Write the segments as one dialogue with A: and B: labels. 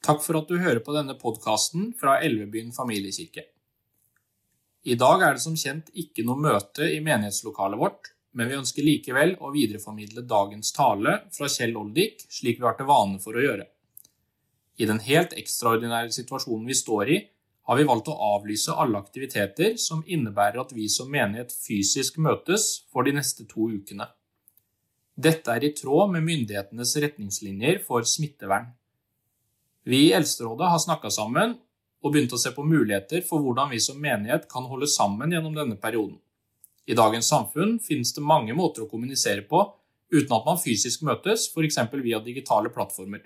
A: Takk for at du hører på denne podkasten fra Elvebyen familiekirke. I dag er det som kjent ikke noe møte i menighetslokalet vårt, men vi ønsker likevel å videreformidle dagens tale fra Kjell Oldik, slik vi har til vane for å gjøre. I den helt ekstraordinære situasjonen vi står i, har vi valgt å avlyse alle aktiviteter som innebærer at vi som menighet fysisk møtes for de neste to ukene. Dette er i tråd med myndighetenes retningslinjer for smittevern. Vi i Eldsterådet har snakka sammen og begynt å se på muligheter for hvordan vi som menighet kan holde sammen gjennom denne perioden. I dagens samfunn finnes det mange måter å kommunisere på uten at man fysisk møtes, f.eks. via digitale plattformer.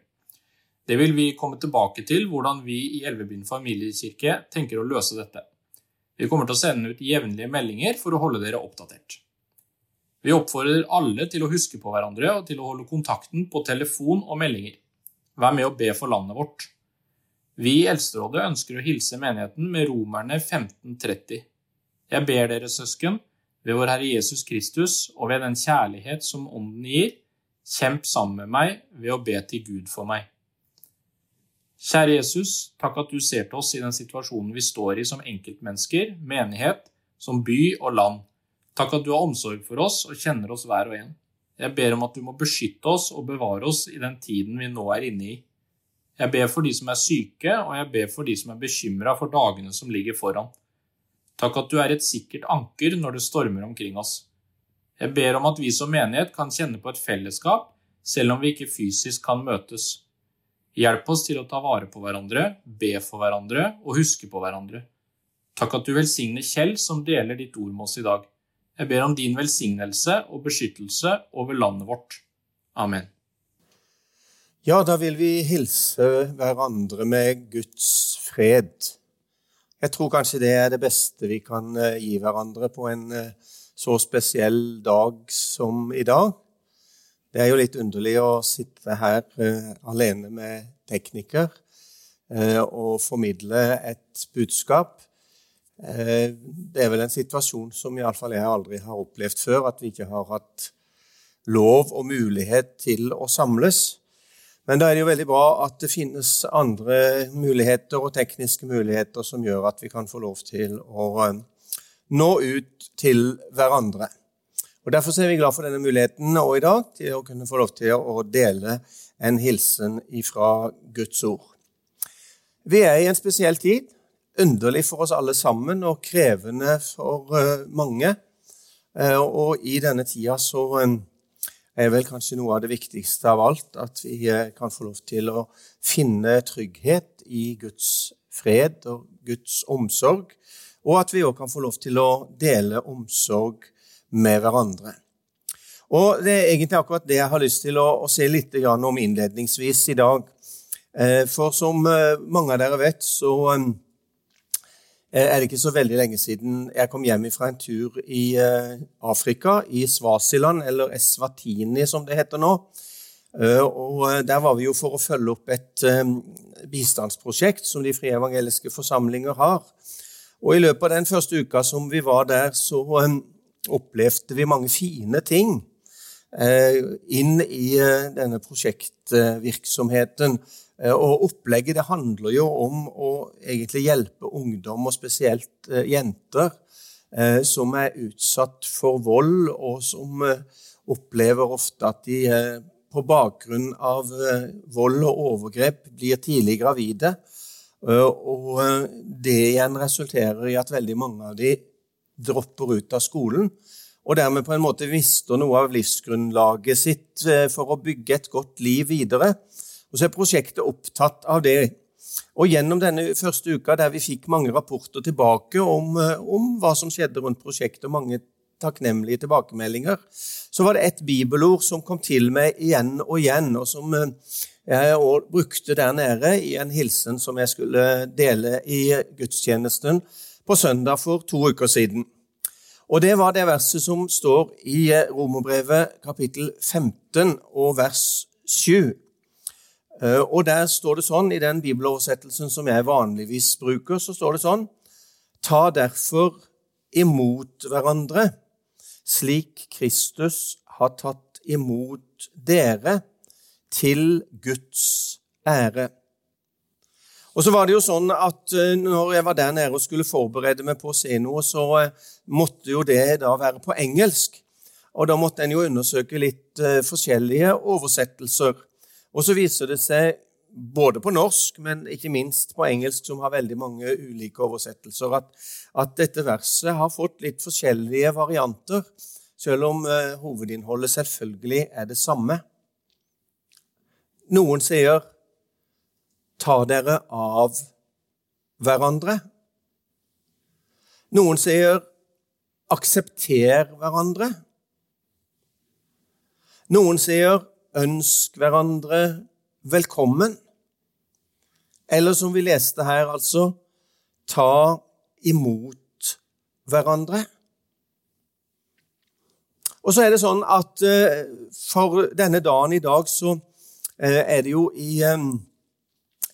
A: Det vil vi komme tilbake til hvordan vi i Elvebyen familiekirke tenker å løse dette. Vi kommer til å sende ut jevnlige meldinger for å holde dere oppdatert. Vi oppfordrer alle til å huske på hverandre og til å holde kontakten på telefon og meldinger. Vær med og be for landet vårt. Vi i Eldsterådet ønsker å hilse menigheten med Romerne 1530. Jeg ber dere, søsken, ved vår Herre Jesus Kristus og ved den kjærlighet som Ånden gir, kjemp sammen med meg ved å be til Gud for meg. Kjære Jesus, takk at du ser til oss i den situasjonen vi står i som enkeltmennesker, menighet, som by og land. Takk at du har omsorg for oss og kjenner oss hver og en. Jeg ber om at du må beskytte oss og bevare oss i den tiden vi nå er inne i. Jeg ber for de som er syke, og jeg ber for de som er bekymra for dagene som ligger foran. Takk at du er et sikkert anker når det stormer omkring oss. Jeg ber om at vi som menighet kan kjenne på et fellesskap, selv om vi ikke fysisk kan møtes. Hjelp oss til å ta vare på hverandre, be for hverandre og huske på hverandre. Takk at du velsigner Kjell som deler ditt ord med oss i dag. Jeg ber om din velsignelse og beskyttelse over landet vårt. Amen.
B: Ja, da vil vi hilse hverandre med Guds fred. Jeg tror kanskje det er det beste vi kan eh, gi hverandre på en eh, så spesiell dag som i dag. Det er jo litt underlig å sitte her uh, alene med tekniker og formidle et budskap Eh, det er vel en situasjon som iallfall jeg aldri har opplevd før, at vi ikke har hatt lov og mulighet til å samles. Men da er det jo veldig bra at det finnes andre muligheter og tekniske muligheter som gjør at vi kan få lov til å eh, nå ut til hverandre. Og Derfor er vi glad for denne muligheten nå i dag til å kunne få lov til å dele en hilsen ifra Guds ord. Vi er i en spesiell tid underlig for oss alle sammen og krevende for uh, mange. Uh, og i denne tida så um, er vel kanskje noe av det viktigste av alt at vi kan få lov til å finne trygghet i Guds fred og Guds omsorg, og at vi òg kan få lov til å dele omsorg med hverandre. Og Det er egentlig akkurat det jeg har lyst til å, å se litt om innledningsvis i dag. For som mange av dere vet, så Eh, er det ikke så veldig lenge siden jeg kom hjem fra en tur i eh, Afrika, i Svasiland, eller Eswatini som det heter nå. Eh, og Der var vi jo for å følge opp et bistandsprosjekt som de frie evangeliske forsamlinger har. Og I løpet av den første uka som vi var der, så opplevde vi mange fine ting inn i denne prosjektvirksomheten Eh, og opplegget det handler jo om å egentlig hjelpe ungdom, og spesielt eh, jenter, eh, som er utsatt for vold, og som opplever ofte at de på bakgrunn av vold og overgrep blir tidlig gravide. Og det igjen resulterer i at veldig mange av de dropper ut av skolen, og dermed på en måte mister noe av livsgrunnlaget sitt for å bygge et godt liv videre. Og så er prosjektet opptatt av det. Og gjennom denne første uka, der vi fikk mange rapporter tilbake om, eh, om hva som skjedde rundt prosjektet, og mange takknemlige tilbakemeldinger, så var det et bibelord som kom til meg igjen og igjen, og som eh, jeg brukte der nede i en hilsen som jeg skulle dele i gudstjenesten på søndag for to uker siden. Og Det var det verset som står i Romerbrevet kapittel 15 og vers 7. Eh, og der står det sånn, I den bibeloversettelsen som jeg vanligvis bruker, så står det sånn Ta derfor imot hverandre, slik Kristus har tatt imot dere, til Guds ære. Og så var det jo sånn at eh, når jeg var der nede og skulle forberede meg på å se noe, så eh, måtte jo det da være på engelsk. Og da måtte en jo undersøke litt forskjellige oversettelser. Og så viser det seg, både på norsk, men ikke minst på engelsk, som har veldig mange ulike oversettelser, at, at dette verset har fått litt forskjellige varianter, selv om uh, hovedinnholdet selvfølgelig er det samme. Noen sier ta dere av hverandre. Noen sier aksepter hverandre. Noen sier ønsk hverandre velkommen. Eller som vi leste her, altså ta imot hverandre. Og så er det sånn at eh, for denne dagen i dag så eh, er det jo i eh,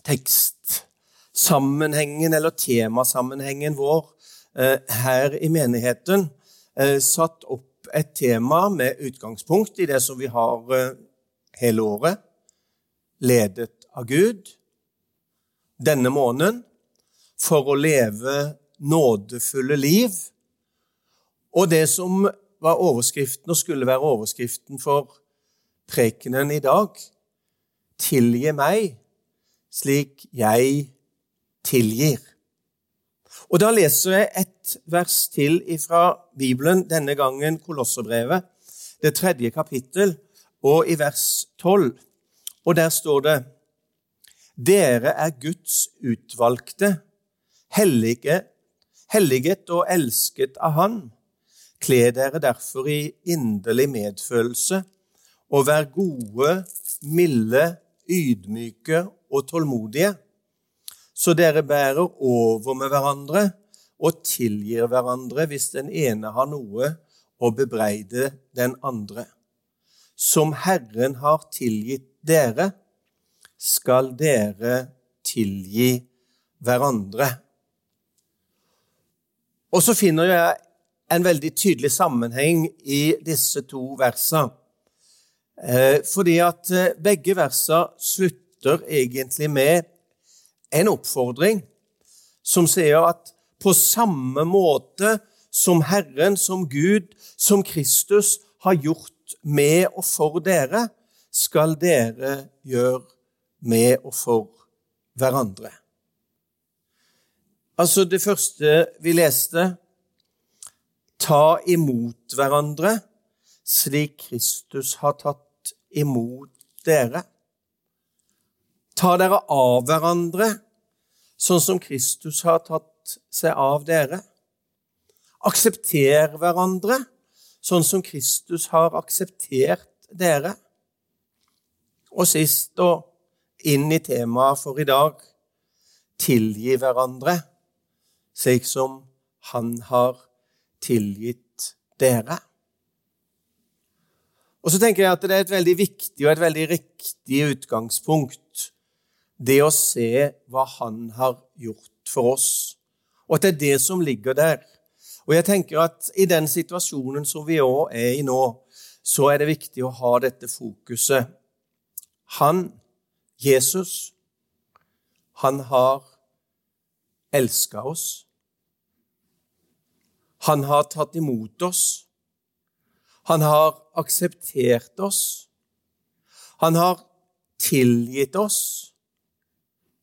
B: tekstsammenhengen eller temasammenhengen vår her i menigheten satt opp et tema med utgangspunkt i det som vi har hele året, ledet av Gud denne måneden for å leve nådefulle liv. Og det som var overskriften og skulle være overskriften for prekenen i dag Tilgi meg slik jeg tilgir. Og Da leser jeg et vers til fra Bibelen, denne gangen Kolosserbrevet, det tredje kapittel, og i vers tolv. Og der står det dere er Guds utvalgte, hellige, helliget og elsket av Han. Kle dere derfor i inderlig medfølelse, og vær gode, milde, ydmyke og tålmodige, så dere bærer over med hverandre og tilgir hverandre hvis den ene har noe å bebreide den andre. Som Herren har tilgitt dere, skal dere tilgi hverandre. Og så finner jeg en veldig tydelig sammenheng i disse to versene. Eh, fordi at eh, begge versene slutter egentlig med en oppfordring som sier at på samme måte som Herren, som Gud, som Kristus har gjort med og for dere, skal dere gjøre med og for hverandre. Altså det første vi leste Ta imot hverandre slik Kristus har tatt imot dere. Ta dere av hverandre sånn som Kristus har tatt seg av dere. Aksepter hverandre sånn som Kristus har akseptert dere. Og sist og inn i temaet for i dag tilgi hverandre, slik som han har tilgitt dere. Og så tenker jeg at det er et veldig viktig og et veldig riktig utgangspunkt, det å se hva han har gjort for oss, og at det er det som ligger der. Og jeg tenker at i den situasjonen som vi òg er i nå, så er det viktig å ha dette fokuset. Han Jesus, han har elska oss. Han har tatt imot oss. Han har akseptert oss. Han har tilgitt oss,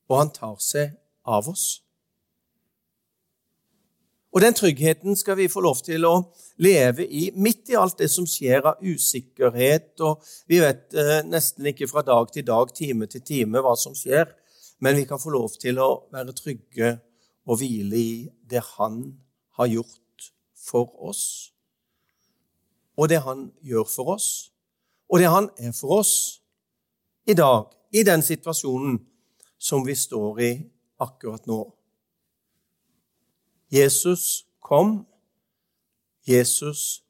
B: og han tar seg av oss. Og Den tryggheten skal vi få lov til å leve i midt i alt det som skjer av usikkerhet. og Vi vet eh, nesten ikke fra dag til dag, time til time, hva som skjer. Men vi kan få lov til å være trygge og hvile i det Han har gjort for oss. Og det Han gjør for oss, og det Han er for oss i dag, i den situasjonen som vi står i akkurat nå. Jesus kom. Jesus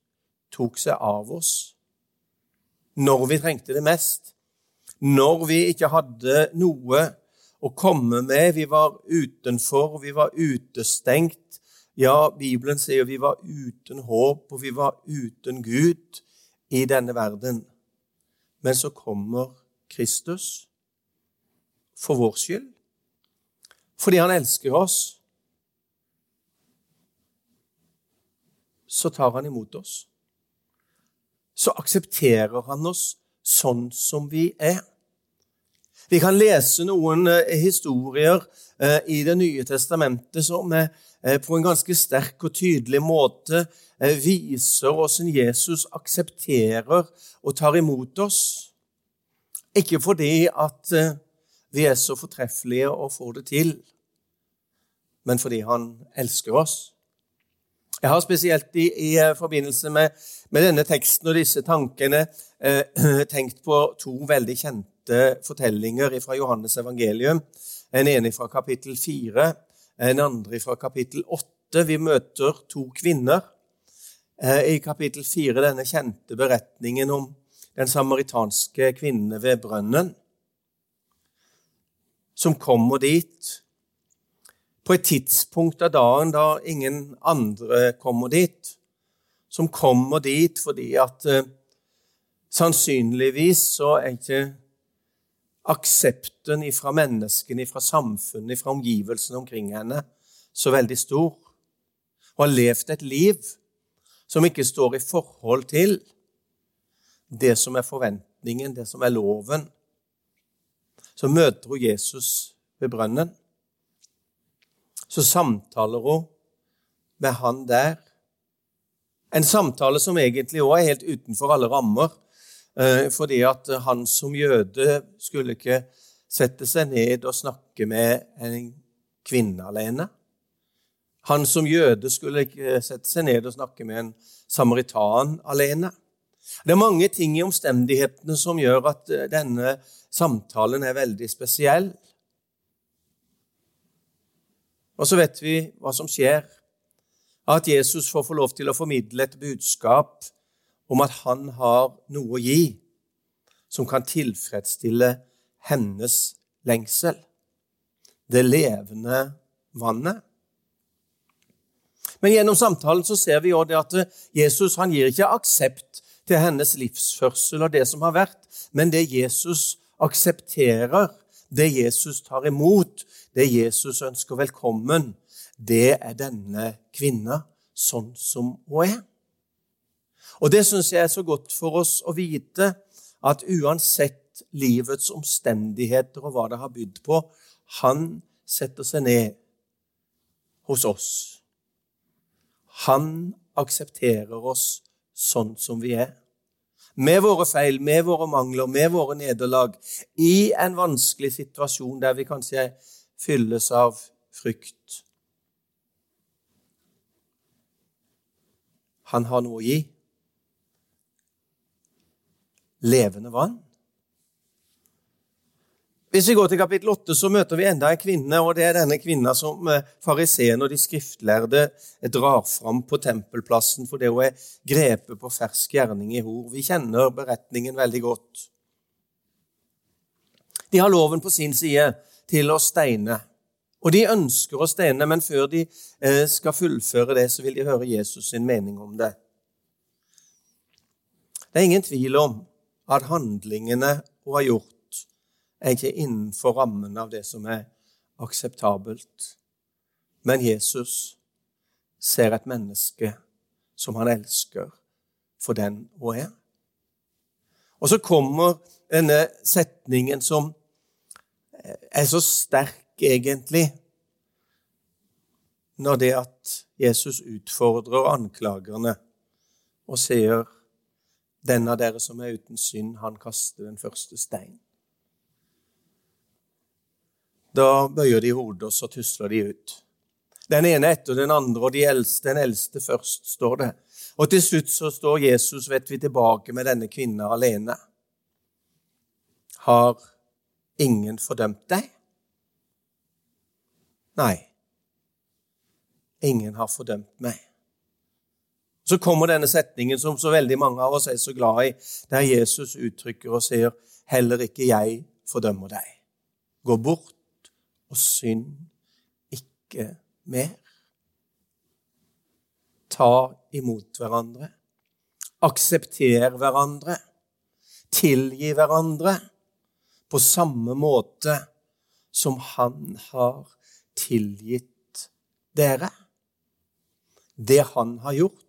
B: tok seg av oss når vi trengte det mest. Når vi ikke hadde noe å komme med, vi var utenfor, vi var utestengt. Ja, Bibelen sier vi var uten håp, og vi var uten Gud i denne verden. Men så kommer Kristus for vår skyld. fordi han elsker oss, så tar han imot oss. Så aksepterer han oss sånn som vi er. Vi kan lese noen eh, historier eh, i Det nye testamentet som eh, på en ganske sterk og tydelig måte viser hvordan Jesus aksepterer og tar imot oss. Ikke fordi at vi er så fortreffelige og får det til, men fordi han elsker oss. Jeg har spesielt i, i forbindelse med, med, denne teksten og disse tankene eh, tenkt på to veldig kjente fortellinger fra Johannes evangelium. En ene fra kapittel 4, en andre fra kapittel 8. Vi møter to kvinner. Eh, I kapittel 4 denne kjente beretningen om den samaritanske kvinnen ved brønnen, som kommer dit på et tidspunkt av dagen da ingen andre kommer dit. Som kommer dit fordi at eh, sannsynligvis så er ikke aksepten fra menneskene, fra samfunnet, fra omgivelsene omkring henne så veldig stor. Hun har levd et liv som ikke står i forhold til det som er forventningen, det som er loven. Så møter hun Jesus ved brønnen. Så samtaler hun med han der. En samtale som egentlig òg er helt utenfor alle rammer. Eh, fordi at han som jøde skulle ikke sette seg ned og snakke med en kvinne alene. Han som jøde skulle ikke sette seg ned og snakke med en samaritan alene. Det er mange ting i omstendighetene som gjør at eh, denne samtalen er veldig spesiell. Og så vet vi hva som skjer. At Jesus får få lov til å formidle et budskap om at han har noe å gi som kan tilfredsstille hennes lengsel. Det levende vannet. Men gjennom samtalen så ser vi også at Jesus han gir ikke aksept til hennes livsførsel og det som har vært, men det Jesus aksepterer, det Jesus tar imot, det Jesus ønsker velkommen, det er denne kvinna sånn som hun er. Og det syns jeg er så godt for oss å vite, at uansett livets omstendigheter og hva det har bydd på, han setter seg ned hos oss. Han aksepterer oss sånn som vi er. Med våre feil, med våre mangler, med våre nederlag, i en vanskelig situasjon der vi kanskje fylles av frykt. Han har noe å gi levende vann. Hvis vi går til kapittel 8, så møter vi enda en kvinne, og det er denne kvinna som eh, og de skriftlærde drar fram på tempelplassen fordi hun er grepet på fersk gjerning i hor. Vi kjenner beretningen veldig godt. De har loven på sin side til å steine, og de ønsker å steine, men før de eh, skal fullføre det, så vil de høre Jesus sin mening om det. Det er ingen tvil om at handlingene hun har gjort, er ikke innenfor rammen av det som er akseptabelt. Men Jesus ser et menneske som han elsker for den hun er. Og så kommer denne setningen som er så sterk, egentlig, når det at Jesus utfordrer anklagerne og sier den av dere som er uten synd, han kaster den første stein. Da bøyer de hodet, og så tusler de ut. Den ene etter den andre, og de eldste, den eldste først, står det. Og til slutt så står Jesus, vet vi, tilbake med denne kvinna alene. Har ingen fordømt deg? Nei, ingen har fordømt meg. Så kommer denne setningen som så veldig mange av oss er så glad i, der Jesus uttrykker og sier, 'Heller ikke jeg fordømmer deg'. Gå bort og synd ikke mer. Ta imot hverandre. Aksepter hverandre. Tilgi hverandre på samme måte som han har tilgitt dere. Det han har gjort,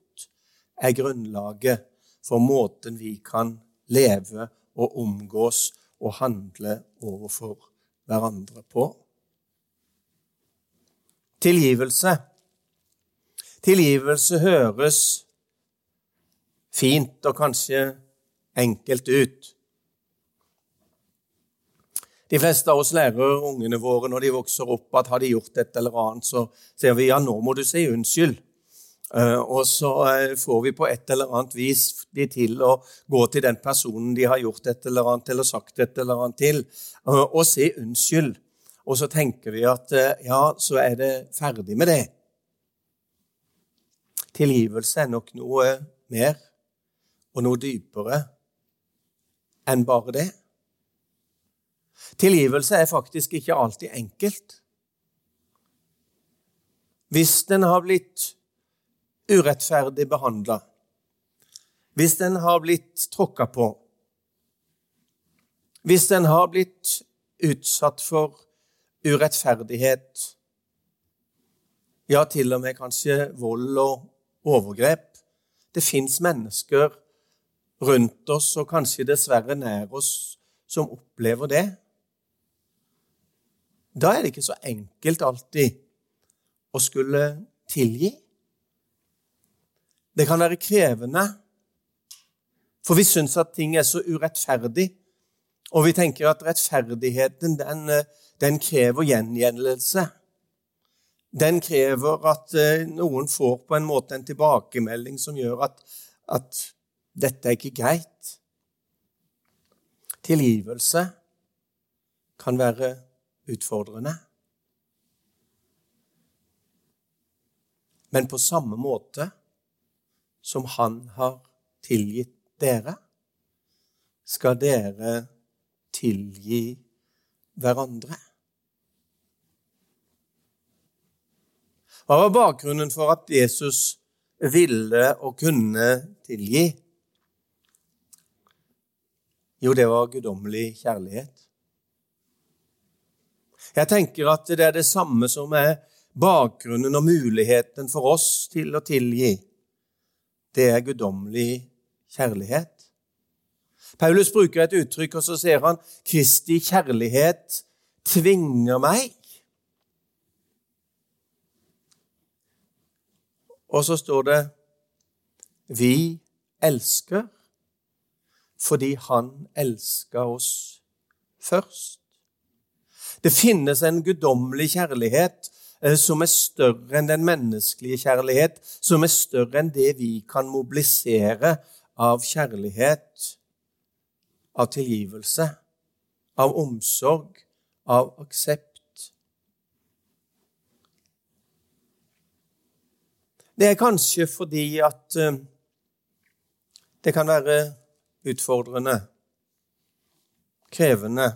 B: er grunnlaget for måten vi kan leve og omgås og handle overfor hverandre på. Tilgivelse. Tilgivelse høres fint og kanskje enkelt ut. De fleste av oss lærer ungene våre når de vokser opp, at har de gjort et eller annet, så sier vi ja, nå må du si unnskyld. Eh, og så eh, får vi på et eller annet vis de til å gå til den personen de har gjort et eller annet eller sagt et eller annet til, eh, og si unnskyld. Og så tenker vi at ja, så er det ferdig med det. Tilgivelse er nok noe mer og noe dypere enn bare det. Tilgivelse er faktisk ikke alltid enkelt. Hvis den har blitt urettferdig behandla, hvis den har blitt tråkka på, hvis den har blitt utsatt for urettferdighet, ja, til og med kanskje vold og overgrep Det fins mennesker rundt oss, og kanskje dessverre nær oss, som opplever det. Da er det ikke så enkelt alltid å skulle tilgi. Det kan være krevende, for vi syns at ting er så urettferdig. Og vi tenker at rettferdigheten, den, den krever gjengjeldelse. Den krever at eh, noen får på en måte en tilbakemelding som gjør at, at dette er ikke greit. Tilgivelse kan være utfordrende. Men på samme måte som Han har tilgitt dere, skal dere tilgi hverandre. Hva var bakgrunnen for at Jesus ville og kunne tilgi? Jo, det var guddommelig kjærlighet. Jeg tenker at det er det samme som er bakgrunnen og muligheten for oss til å tilgi det er guddommelig kjærlighet. Paulus bruker et uttrykk, og så sier han Kristi kjærlighet tvinger meg. Og så står det Vi elsker fordi Han elska oss først. Det finnes en guddommelig kjærlighet Eh, som er større enn den menneskelige kjærlighet, som er større enn det vi kan mobilisere av kjærlighet, av tilgivelse, av omsorg, av aksept. Det er kanskje fordi at eh, det kan være utfordrende, krevende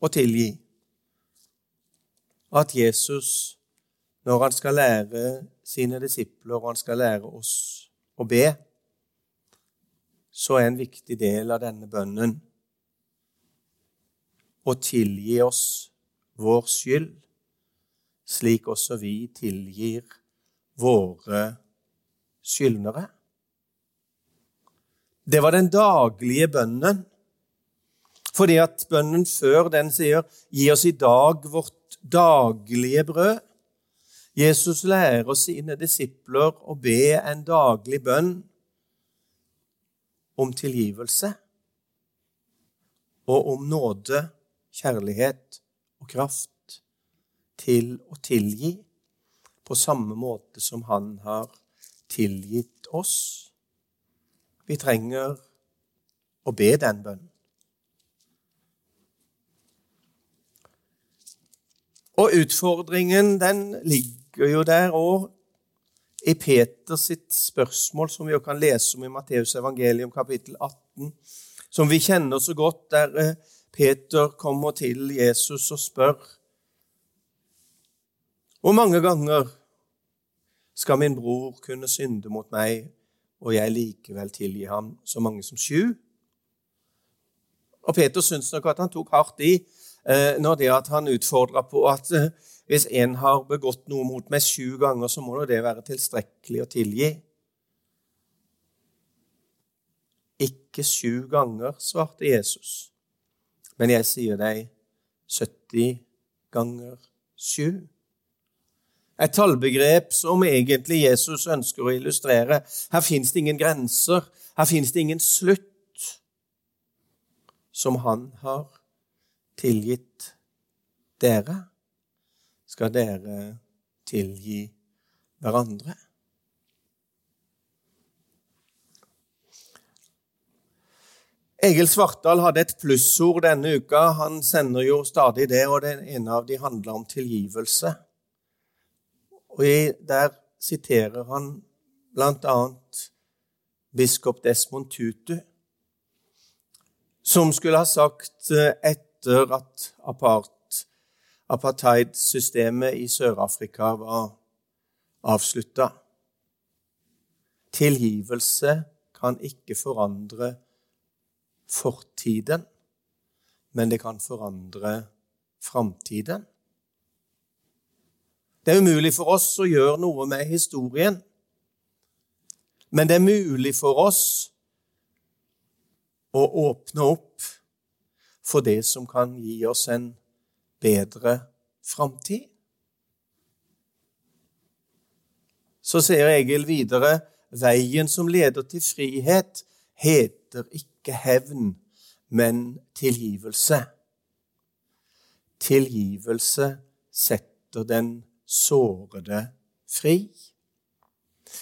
B: å tilgi at Jesus, når han skal lære sine disipler og han skal lære oss å be, så er en viktig del av denne bønnen å tilgi oss vår skyld, slik også vi tilgir våre skyldnere. Det var den daglige bønnen, fordi at bønnen før den sier 'Gi oss i dag vårt daglige brød. Jesus lærer sine disipler å be en daglig bønn om tilgivelse og om nåde, kjærlighet og kraft til å tilgi på samme måte som han har tilgitt oss. Vi trenger å be den bønnen. Og utfordringen den ligger jo der òg i Peters sitt spørsmål, som vi jo kan lese om i Matteus evangelium kapittel 18, som vi kjenner så godt, der eh, Peter kommer til Jesus og spør Hvor mange ganger skal min bror kunne synde mot meg, og jeg likevel tilgi ham så mange som sju? Og Peter syns nok at han tok hardt i, Eh, når det at han utfordra på at eh, hvis en har begått noe mot meg sju ganger, så må det være tilstrekkelig å tilgi. Ikke sju ganger, svarte Jesus, men jeg sier deg 70 ganger sju. Et tallbegrep som egentlig Jesus ønsker å illustrere. Her fins det ingen grenser, her fins det ingen slutt som han har tilgitt dere, skal dere tilgi hverandre. Egil Svartdal hadde et plussord denne uka. Han sender jo stadig det, og det ene av de handler om tilgivelse. Og Der siterer han bl.a. biskop Desmond Tutu, som skulle ha sagt eh, etter at apartheidsystemet i Sør-Afrika var avslutta Tilgivelse kan ikke forandre fortiden, men det kan forandre framtiden. Det er umulig for oss å gjøre noe med historien, men det er mulig for oss å åpne opp for det som kan gi oss en bedre framtid. Så sier Egil videre veien som leder til frihet, heter ikke hevn, men tilgivelse. Tilgivelse setter den sårede fri.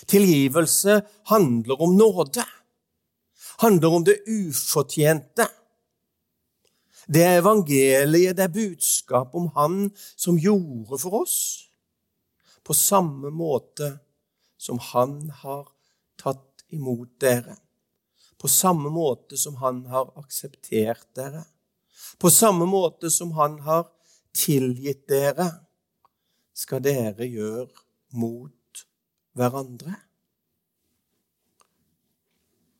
B: Tilgivelse handler om nåde, handler om det ufortjente. Det er evangeliet, det er budskap om Han som gjorde for oss, på samme måte som Han har tatt imot dere på samme måte som han har akseptert dere, på samme måte som han har tilgitt dere, skal dere gjøre mot hverandre.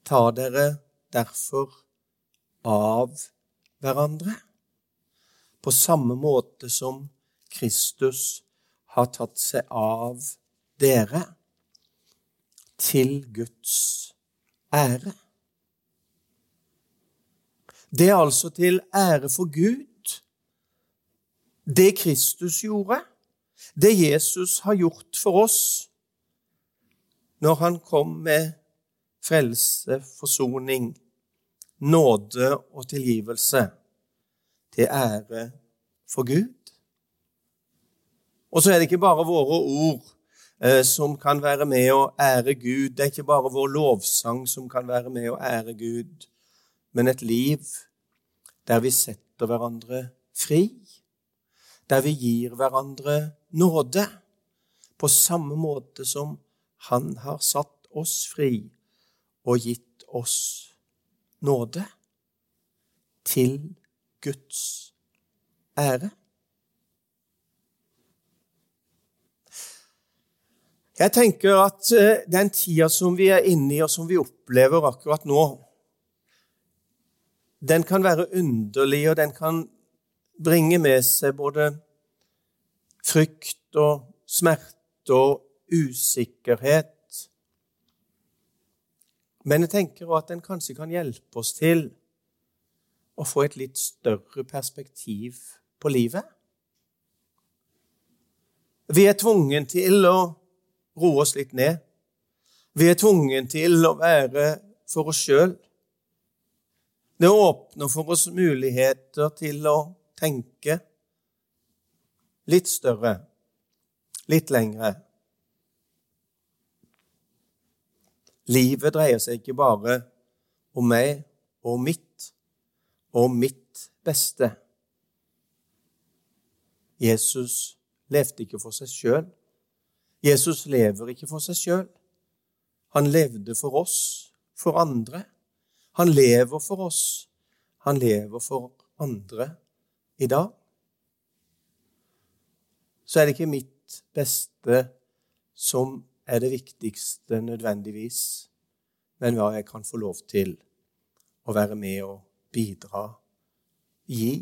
B: Ta dere derfor av hverandre, på samme måte som Kristus har tatt seg av dere, til Guds ære. Det er altså til ære for Gud. Det Kristus gjorde, det Jesus har gjort for oss når han kom med frelse, forsoning, nåde og tilgivelse, til ære for Gud. Og så er det ikke bare våre ord eh, som kan være med å ære Gud. Det er ikke bare vår lovsang som kan være med å ære Gud men et liv der vi setter hverandre fri, der vi gir hverandre nåde, på samme måte som Han har satt oss fri og gitt oss nåde, til Guds ære. Jeg tenker at eh, den tida som vi er inne i, og som vi opplever akkurat nå, den kan være underlig, og den kan bringe med seg både frykt og smerte og usikkerhet. Men jeg tenker at den kanskje kan hjelpe oss til å få et litt større perspektiv på livet. Vi er tvungen til å roe oss litt ned. Vi er tvungen til å være for oss sjøl. Det åpner for oss muligheter til å tenke litt større, litt lengre. Livet dreier seg ikke bare om meg og mitt og mitt beste. Jesus levde ikke for seg sjøl. Jesus lever ikke for seg sjøl. Han levde for oss, for andre. Han lever for oss. Han lever for andre i dag. Så er det ikke mitt beste som er det viktigste nødvendigvis, men hva jeg kan få lov til å være med og bidra, gi,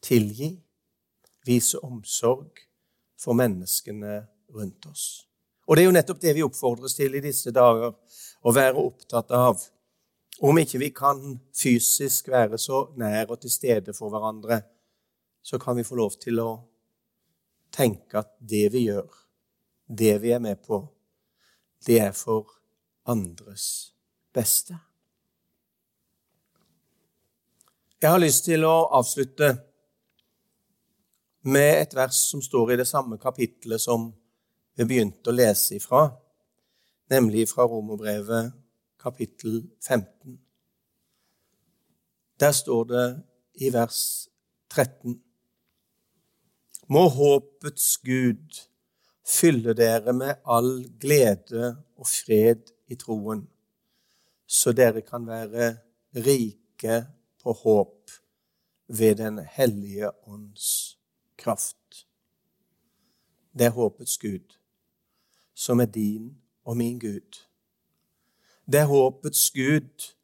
B: tilgi, vise omsorg for menneskene rundt oss. Og det er jo nettopp det vi oppfordres til i disse dager, å være opptatt av. Om ikke vi kan fysisk være så nær og til stede for hverandre, så kan vi få lov til å tenke at det vi gjør, det vi er med på, det er for andres beste. Jeg har lyst til å avslutte med et vers som står i det samme kapittelet som vi begynte å lese ifra, nemlig fra Romerbrevet kapittel 15. Der står det i vers 13.: Må håpets Gud fylle dere med all glede og fred i troen, så dere kan være rike på håp ved Den hellige ånds kraft. Det er håpets Gud, som er din og min Gud. Det er håpets Gud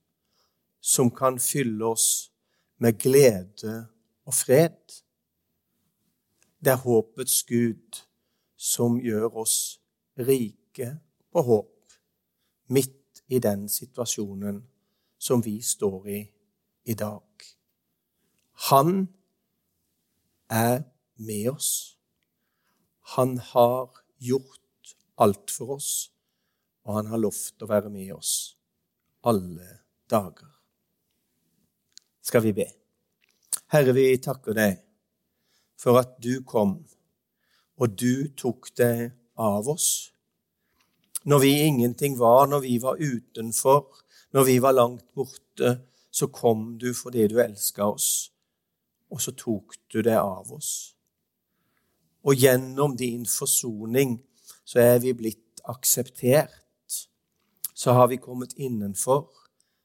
B: som kan fylle oss med glede og fred. Det er håpets Gud som gjør oss rike på håp midt i den situasjonen som vi står i i dag. Han er med oss. Han har gjort alt for oss, og han har lovt å være med oss alle dager. Skal vi be? Herre, vi takker deg for at du kom, og du tok deg av oss. Når vi ingenting var, når vi var utenfor, når vi var langt borte, så kom du fordi du elska oss, og så tok du det av oss. Og gjennom din forsoning så er vi blitt akseptert. Så har vi kommet innenfor.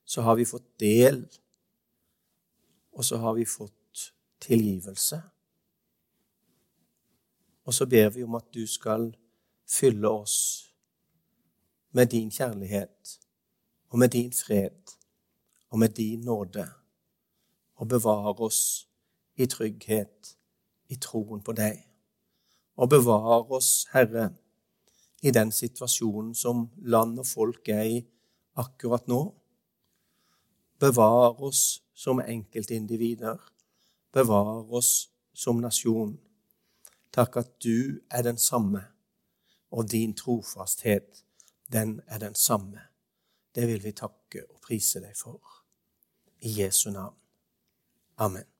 B: Så har vi fått del. Og så har vi fått tilgivelse. Og så ber vi om at du skal fylle oss med din kjærlighet og med din fred og med din nåde, og bevare oss i trygghet i troen på deg og bevare oss, Herre, i den situasjonen som land og folk er i akkurat nå. Bevare oss som enkeltindivider. Bevare oss som nasjon. Takk at du er den samme, og din trofasthet, den er den samme. Det vil vi takke og prise deg for. I Jesu navn. Amen.